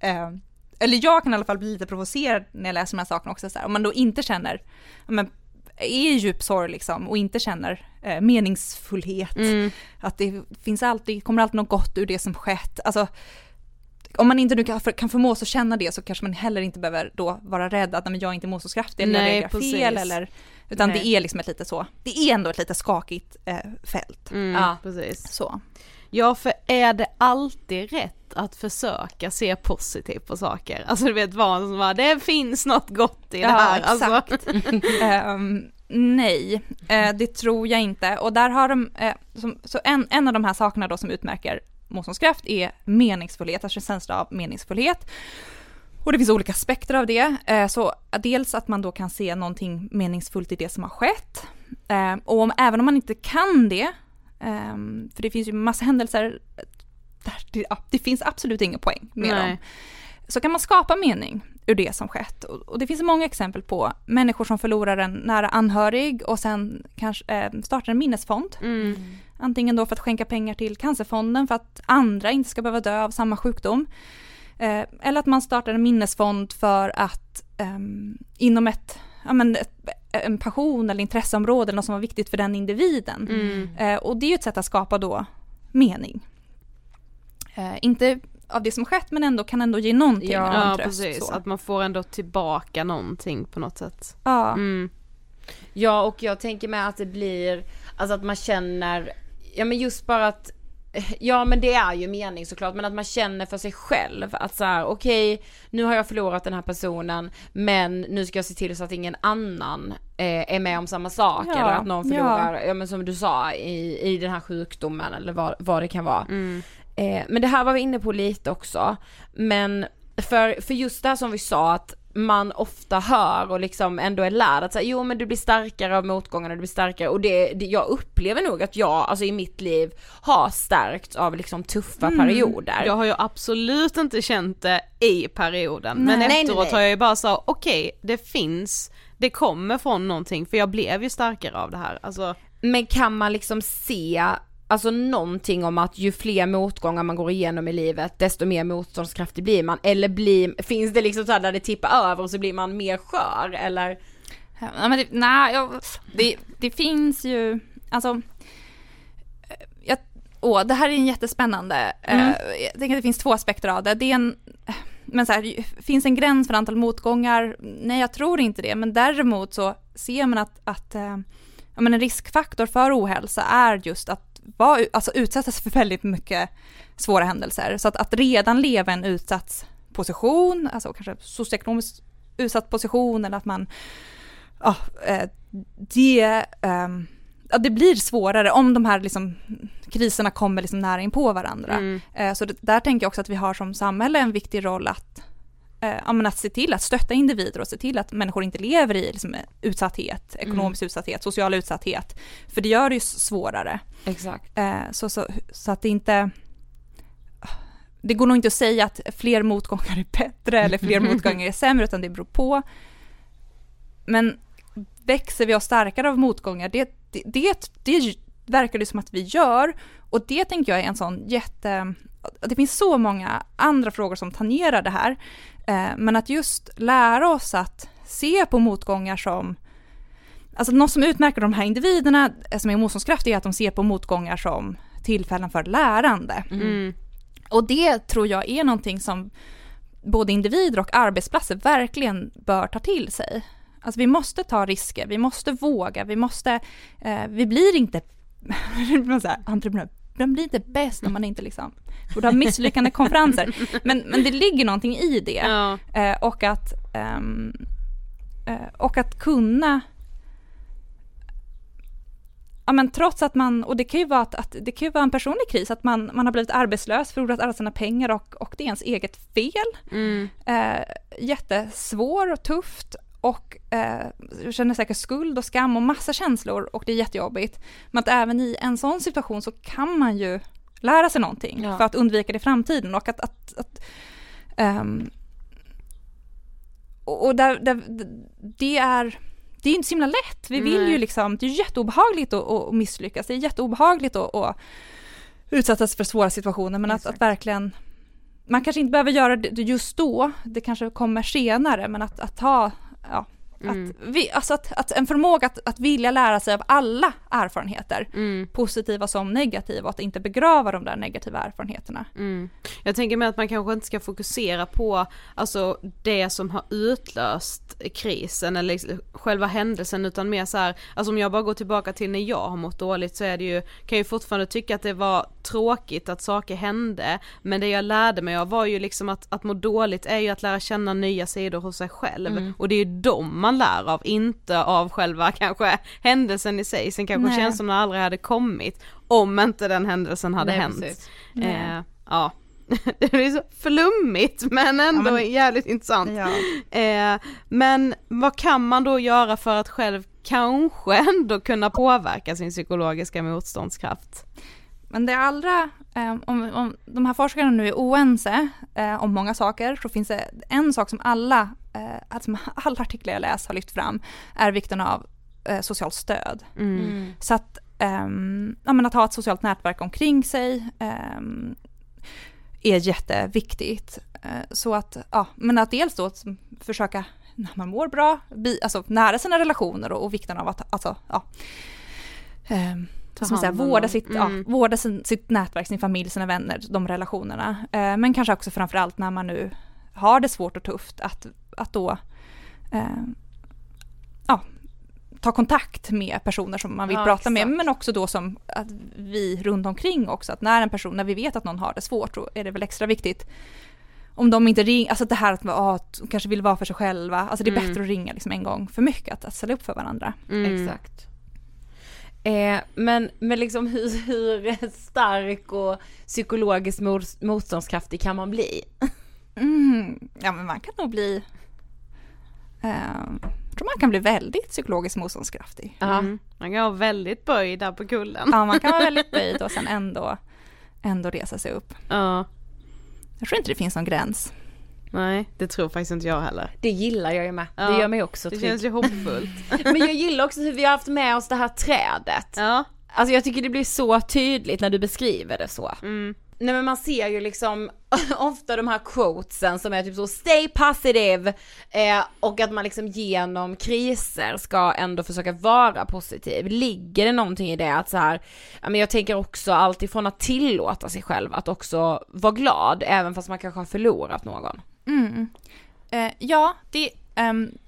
eh, eller jag kan i alla fall bli lite provocerad när jag läser de här sakerna också, så här, om man då inte känner, men, är i djup sorg liksom och inte känner eh, meningsfullhet, Mm. att det finns alltid, kommer alltid något gott ur det som skett, alltså om man inte nu kan, kan förmås att känna det så kanske man heller inte behöver då vara rädd att nej, men jag är inte motståndskraftig eller jag Nej, reagerar precis. fel eller utan Nej. det är liksom ett lite så, det är ändå ett lite skakigt eh, fält. Mm, Ja. precis. Så. Ja, för är det alltid rätt att försöka se positivt på saker? Alltså du vet vad som bara, det finns något gott i det här. Alltså. exakt. Ehm, nej, eh, det tror jag inte. Och där har de, eh, som, så en, en av de här sakerna då som utmärker motståndskraft är meningsfullhet, alltså känsla av meningsfullhet. Och det finns olika aspekter av det. Eh, så dels att man då kan se någonting meningsfullt i det som har skett. Eh, och om, även om man inte kan det, ehm, för det finns ju massa händelser där det, det finns absolut ingen poäng med Nej. dem så kan man skapa mening ur det som skett. Och, och det finns många exempel på människor som förlorar en nära anhörig och sen kanske eh, startar en minnesfond. Mm. Antingen då för att skänka pengar till Cancerfonden för att andra inte ska behöva dö av samma sjukdom. Eh, eller att man startar en minnesfond för att ehm, inom ett, ja, men ett, en passion eller intresseområde eller något som var viktigt för den individen. Mm. Eh, och det är ju ett sätt att skapa då mening. Eh, inte av det som skett men ändå kan ändå ge någonting. Ja, någon Ja, tröst, precis. så. Att man får ändå tillbaka någonting på något sätt. Ja. Mm. Ja och jag tänker med att det blir, alltså att man känner, ja men just bara att Ja men det är ju mening såklart, men att man känner för sig själv att så här: okej, okay, nu har jag förlorat den här personen, men nu ska jag se till så att ingen annan eh, är med om samma sak, ja, eller att någon förlorar, ja. ja. men som du sa, i, i den här sjukdomen eller vad, vad det kan vara. Mm. Eh, men det här var vi inne på lite också, men för, för just det här som vi sa att man ofta hör och liksom ändå är lärd att säga, jo men du blir starkare av motgångarna, du blir starkare och det, det, jag upplever nog att jag, alltså i mitt liv, har stärkts av liksom tuffa mm. perioder. Jag har ju absolut inte känt det i perioden, nej. men efteråt nej, nej, har jag ju bara så, okej okay, det finns, det kommer från någonting för jag blev ju starkare av det här. Alltså... Men kan man liksom se alltså någonting om att ju fler motgångar man går igenom i livet desto mer motståndskraftig blir man eller blir, finns det liksom så där det tippar över och så blir man mer skör eller? Ja, men det, nej, jag, det, det finns ju, alltså jag, åh, det här är en jättespännande, mm. eh, jag tänker att det finns två aspekter av det. Det är en, men så här, finns en gräns för antal motgångar? Nej, jag tror inte det, men däremot så ser man att, att eh, men en riskfaktor för ohälsa är just att var, alltså utsättas för väldigt mycket svåra händelser. Så att, att redan leva en utsatt position, alltså kanske socioekonomiskt utsatt position eller att man, ja, eh, det, um, ja, det blir svårare om de här liksom, kriserna kommer liksom nära in på varandra. Mm. Eh, så det, där tänker jag också att vi har som samhälle en viktig roll att eh, att se till att stötta individer och se till att människor inte lever i liksom, utsatthet, mm. ekonomisk mm. utsatthet, social utsatthet. För det gör det ju svårare. Exakt. Eh, så, så, så att det inte det går nog inte att säga att fler motgångar är bättre eller fler motgångar är sämre, utan det beror på. Men växer vi oss starkare av motgångar, det, det, det, det verkar det som att vi gör. Och det tänker jag är en sån jätte... Det finns så många andra frågor som tangerar det här. Eh, men att just lära oss att se på motgångar som Alltså något som utmärker de här individerna eh, som är motståndskraftiga är att de ser på motgångar som tillfällen för lärande. Mm. Och det tror jag är någonting som både individer och arbetsplatser verkligen bör ta till sig. Alltså vi måste ta risker, vi måste våga, vi måste, eh, vi blir inte entreprenör, man blir inte bäst om man inte liksom borde ha misslyckande konferenser. Men, men det ligger någonting i det. Ja. Eh, och, att, um, eh, och att kunna Ja men trots att man, och det kan ju vara att, att, det kan ju vara en personlig kris, att man, man har blivit arbetslös, förlorat alla sina pengar och, och det är ens eget fel. Mm. Eh, jättesvår och tufft och eh, känner säkert skuld och skam och massa känslor och det är jättejobbigt. Men att även i en sån situation så kan man ju lära sig någonting ja. för att undvika det i framtiden. Och att, att, att um, och där, där, det är det är inte så himla lätt. Vi vill ju liksom, det är jätteobehagligt att, att misslyckas, det är jätteobehagligt att, att utsättas för svåra situationer. Men att, att, verkligen man kanske inte behöver göra det just då, det kanske kommer senare, men att, att ha ja, Mm. Att, vi, alltså att, att, en förmåga att, att vilja lära sig av alla erfarenheter, mm. positiva som negativa, och att inte begrava de där negativa erfarenheterna. Mm. Jag tänker mig att man kanske inte ska fokusera på alltså, det som har utlöst krisen eller liksom själva händelsen utan mer så här, alltså om jag bara går tillbaka till när jag har mått dåligt så är det ju, kan jag fortfarande tycka att det var tråkigt att saker hände, men det jag lärde mig av var ju liksom att, att må dåligt är ju att lära känna nya sidor hos sig själv mm. och det är ju de man lär av, inte av själva kanske händelsen i sig, sen kanske Nej. känslorna aldrig hade kommit om inte den händelsen hade Nej, hänt. Eh, ja. det är så flummigt men ändå ja, men... jävligt intressant. Ja. Eh, men vad kan man då göra för att själv kanske ändå kunna påverka sin psykologiska motståndskraft? Men det allra, eh, om, om de här forskarna nu är oense eh, om många saker, så finns det en sak som alla, eh, alltså alla artiklar jag läst har lyft fram, är vikten av eh, socialt stöd. Mm. mm. Så att, ehm, ja, men att ha ett socialt nätverk omkring sig ehm, är jätteviktigt. Eh, så att, ja, men att dels då försöka när man mår bra, alltså nära sina relationer och, och vikten av att, alltså, ja, ehm, som säga, vårda, sitt, mm. ja, vårda sin, sitt nätverk, sin familj, sina vänner, de relationerna. Eh, men kanske också framförallt när man nu har det svårt och tufft, att, att då eh, ja, ta kontakt med personer som man vill Ja, prata med, exakt. men också då som att vi runt omkring också, att när en person, när vi vet att någon har det svårt, då är det väl extra viktigt om de inte ringer, alltså det här att ah, kanske vill vara för sig själva, alltså det är Mm. bättre att ringa liksom en gång för mycket, att, att ställa upp för varandra. Exakt. Eh, men, men liksom hur, hur stark och psykologiskt mot, motståndskraftig kan man bli? Mm, ja men man kan nog bli, jag tror man kan bli väldigt psykologiskt motståndskraftig. Mm. Man kan vara väldigt böjd där på kullen. Ja man kan vara väldigt böjd och sen ändå, ändå resa sig upp. Ja. Jag tror inte det finns någon gräns. Nej, det tror faktiskt inte jag heller. Det gillar jag ju med. Ja, Det gör mig också Det trygg. känns ju hoppfullt. Men jag gillar också hur vi har haft med oss det här trädet. Ja. Alltså jag tycker det blir så tydligt när du beskriver det så. Mm. Nej men man ser ju liksom ofta de här quotesen som är typ så stay positive eh, och att man liksom genom kriser ska ändå försöka vara positiv. Ligger det någonting i det att så här, ja men jag tänker också alltifrån att tillåta sig själv att också vara glad även fast man kanske har förlorat någon. Mm. Eh, ja, det, ehm,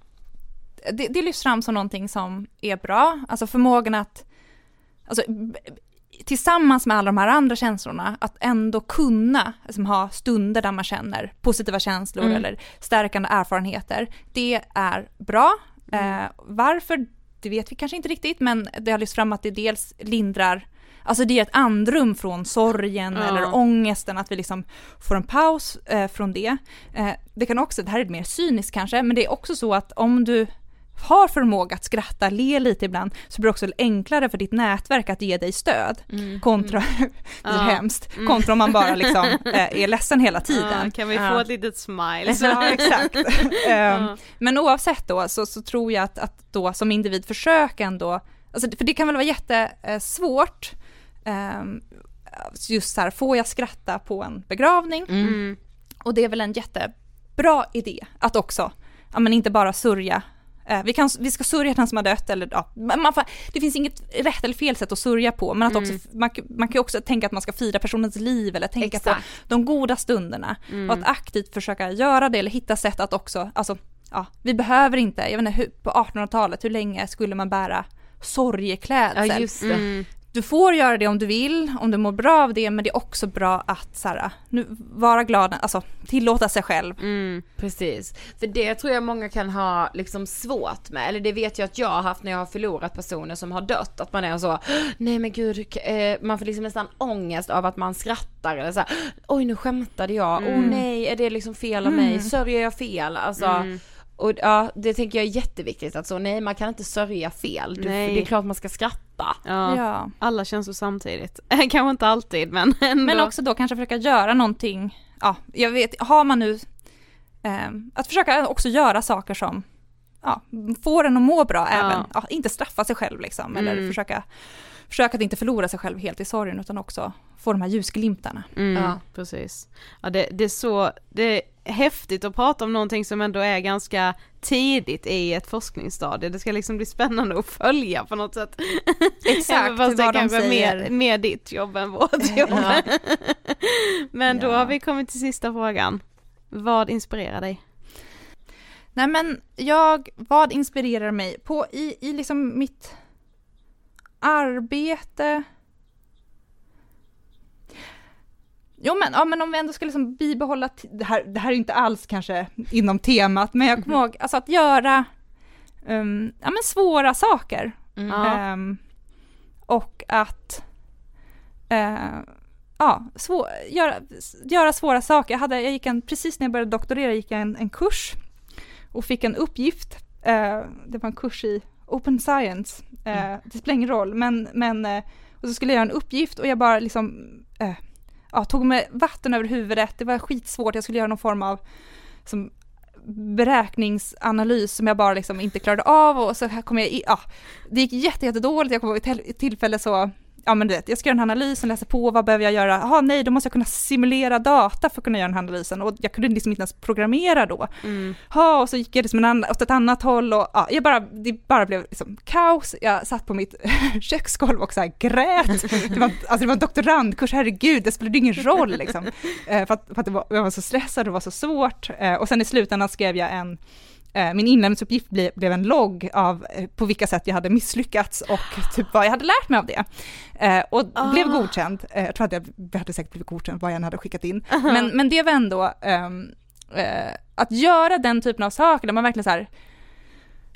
det, det lyfts fram som någonting som är bra. Alltså förmågan att, alltså, tillsammans med alla de här andra känslorna, att ändå kunna liksom, ha stunder där man känner positiva känslor Mm. eller stärkande erfarenheter. Det är bra. Eh, varför, det vet vi kanske inte riktigt, men det har lyfts fram att det dels lindrar Alltså det är ett andrum från sorgen Ja. eller ångesten, att vi liksom får en paus eh, från det. Eh, det kan också, det här är mer cyniskt kanske, men det är också så att om du har förmåga att skratta, le lite ibland, så blir det också enklare för ditt nätverk att ge dig stöd. Kontra, det är Ja. hemskt, kontra om man bara liksom eh, är ledsen hela Ja, tiden. kan vi Ja. få ett litet smile? Ja, exakt. Ja. Men oavsett då så, så tror jag att, att då som individ försöka ändå, alltså, för det kan väl vara jättesvårt, ehm, just så här, får jag skratta på en begravning? Mm. Och det är väl en jättebra idé att också, ja men inte bara sörja Eh, Vi, kan, vi ska sörja den som har dött eller ja, man det finns inget rätt eller fel sätt att sörja på men att också, man, man kan ju också tänka att man ska fira personens liv eller tänka på Exakt. de goda stunderna och att aktivt försöka göra det eller hitta sätt att också, alltså ja, vi behöver inte, jag vet inte hur, på 1800-talet, hur länge skulle man bära sorgeklädsel? Ja just det. Mm. Du får göra det om du vill, om du mår bra av det, men det är också bra att så här, nu, vara glad, alltså tillåta sig själv. Mm. Precis, för det tror jag många kan ha liksom svårt med, eller det vet jag att jag har haft när jag har förlorat personer som har dött, att man är så, nej men gud, eh, man får liksom nästan ångest av att man skrattar eller så här, oj nu skämtade jag, Mm. oh nej är det liksom fel av mig, sörjer jag fel, alltså Och ja, det tänker jag är jätteviktigt att så nej man kan inte sörja fel, du, Nej. det är klart man ska skratta. Ja. Ja. Alla känslor samtidigt. Kanske inte alltid men ändå. Men också då kanske försöka göra någonting, ja, jag vet, har man nu, eh, att försöka också göra saker som, ja, får en att må bra även, ja, inte straffa sig själv liksom, eller Mm. försöka, försöka att inte förlora sig själv helt i sorgen, utan också få de här ljusglimtarna. Mm, Ja. precis. Ja, det, det är så, det är häftigt att prata om någonting som ändå är ganska tidigt i ett forskningsstadie. Det ska liksom bli spännande att följa på något sätt. Exakt, fast det vad de säger. mer, mer ditt jobb än vårt jobb. Ja. Men då Ja. har vi kommit till sista frågan. Vad inspirerar dig? Nej men jag, vad inspirerar mig? På, i, i liksom mitt arbete. Jo men, ja, men om vi ändå ska liksom bibehålla, det här, det här är inte alls kanske inom temat, men jag kommer ihåg alltså att göra um, ja, men svåra saker. Ja. Ehm, och att eh, ja, svår, göra, göra svåra saker. Jag, hade, jag gick en, precis när jag började doktorera gick jag en, en kurs och fick en uppgift. Eh, det var en kurs i Open Science. Eh, Det spelar ingen roll, men, men och så skulle jag göra en uppgift och jag bara liksom ja, tog med vatten över huvudet. Det var skitsvårt. Jag skulle göra någon form av som, beräkningsanalys som jag bara liksom inte klarade av och så här kom jag i, ja, det gick jätte, jättedåligt. Jag kommer ihåg ett tillfälle så ja men du vet, jag ska göra en analys och läsa på, vad behöver jag göra? Jaha nej, då måste jag kunna simulera data för att kunna göra den här analysen och jag kunde liksom inte ens programmera då. Mm. Ja, och så gick jag liksom en annan, åt ett annat håll och ja, jag bara, det bara blev liksom kaos. Jag satt på mitt köksgolv och så här grät. Det var, alltså det var en doktorandkurs, herregud, det spelade ingen roll liksom. Eh, För att, för att det var, jag var så stressad och det var så svårt. Eh, Och sen i slutändan skrev jag en min inlämningsuppgift ble, blev en logg av eh, på vilka sätt jag hade misslyckats och typ vad jag hade lärt mig av det. Eh, och Ah. blev godkänd. Eh, jag tror att jag hade säkert blivit godkänd vad jag än hade skickat in. Men, men det var ändå ehm, eh, att göra den typen av saker där man verkligen så här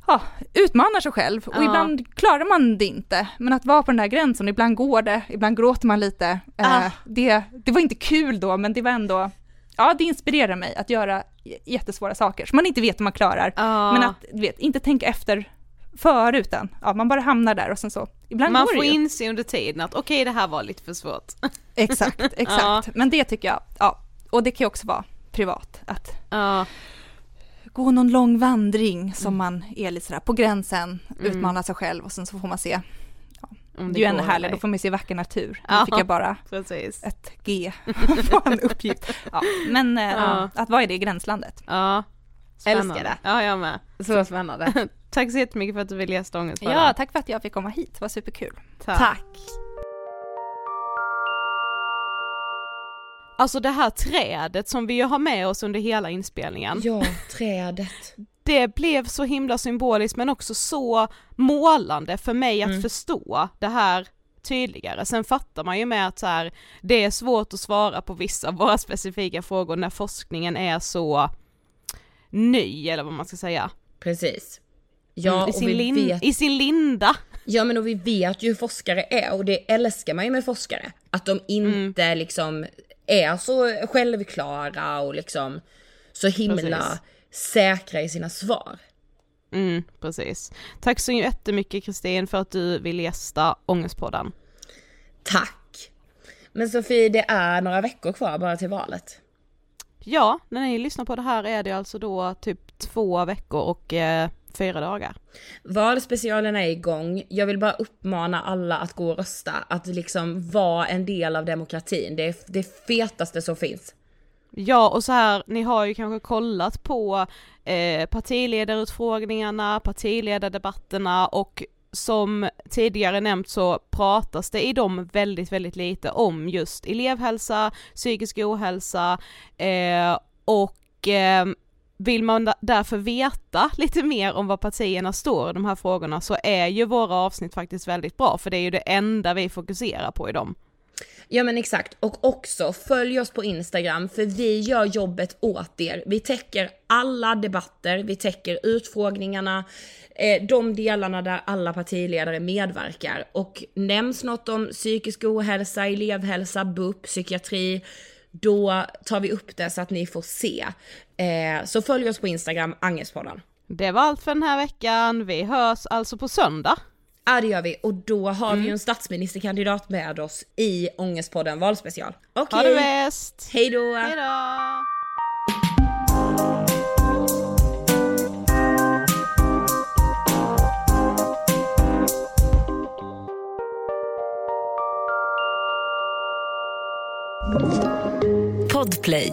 ja, utmanar sig själv och Ja. ibland klarar man det inte. Men att vara på den där gränsen, ibland går det, ibland gråter man lite. Eh, Ah. det, det var inte kul då, men det var ändå, ja det inspirerar mig att göra jättesvåra saker som man inte vet om man klarar. Ja. Men att, du vet, inte tänka efter före utan ja, man bara hamnar där och sen så, ibland Man går får det ju. inse under tiden att okej det här var lite för svårt. Exakt, exakt. Ja. Men det tycker jag, ja, och det kan ju också vara privat, att Ja. gå någon lång vandring som man är lite sådär på gränsen, Mm. utmana sig själv och sen så får man se Om Det är ju ännu härligare, eller då får man se vacker natur. Nu Ja, fick jag bara precis. ett G på en uppgift. Ja, men eh, Ja. att vara i det gränslandet. Ja. Älskar det. Ja, jag med. Så spännande. Tack så jättemycket för att du ville gästa Ångestpodden. Ja, tack för att jag fick komma hit, det var superkul. Tack. Alltså det här trädet som vi har med oss under hela inspelningen. Ja, trädet. Det blev så himla symboliskt men också så målande för mig att Mm. förstå det här tydligare. Sen fattar man ju med att så här, det är svårt att svara på vissa av våra specifika frågor när forskningen är så ny eller vad man ska säga. Precis. Ja, Mm, I, sin lin- vet... I sin linda. Ja men och vi vet ju hur forskare är och det älskar man ju med forskare. Att de inte Mm. liksom är så självklara och liksom så himla Precis. Säkra i sina svar. Mm, precis. Tack så jättemycket Kristin för att du vill gästa Ångestpodden. Tack! Men Sofie, det är några veckor kvar bara till valet. Ja, när ni lyssnar på det här är det alltså då typ två veckor och eh, fyra dagar. Valspecialen är igång. Jag vill bara uppmana alla att gå och rösta. Att liksom vara en del av demokratin. Det är det fetaste som finns. Ja, och så här, ni har ju kanske kollat på eh, partiledarutfrågningarna, partiledardebatterna och som tidigare nämnt så pratas det i dem väldigt, väldigt lite om just elevhälsa, psykisk ohälsa eh, och eh, vill man därför veta lite mer om vad partierna står i de här frågorna så är ju våra avsnitt faktiskt väldigt bra för det är ju det enda vi fokuserar på i dem. Ja men exakt, och också följ oss på Instagram för vi gör jobbet åt er. Vi täcker alla debatter, vi täcker utfrågningarna, eh, de delarna där alla partiledare medverkar. Och nämns något om psykisk ohälsa, elevhälsa, BUP, psykiatri, då tar vi upp det så att ni får se. Eh, så följ oss på Instagram, Angestpodden. Det var allt för den här veckan, vi hörs alltså på söndag. Ja det gör vi och då har Mm. vi ju en statsministerkandidat med oss i Ångestpodden valspecial. Okej, Ha det bäst! hej då! Hej då! Podplay.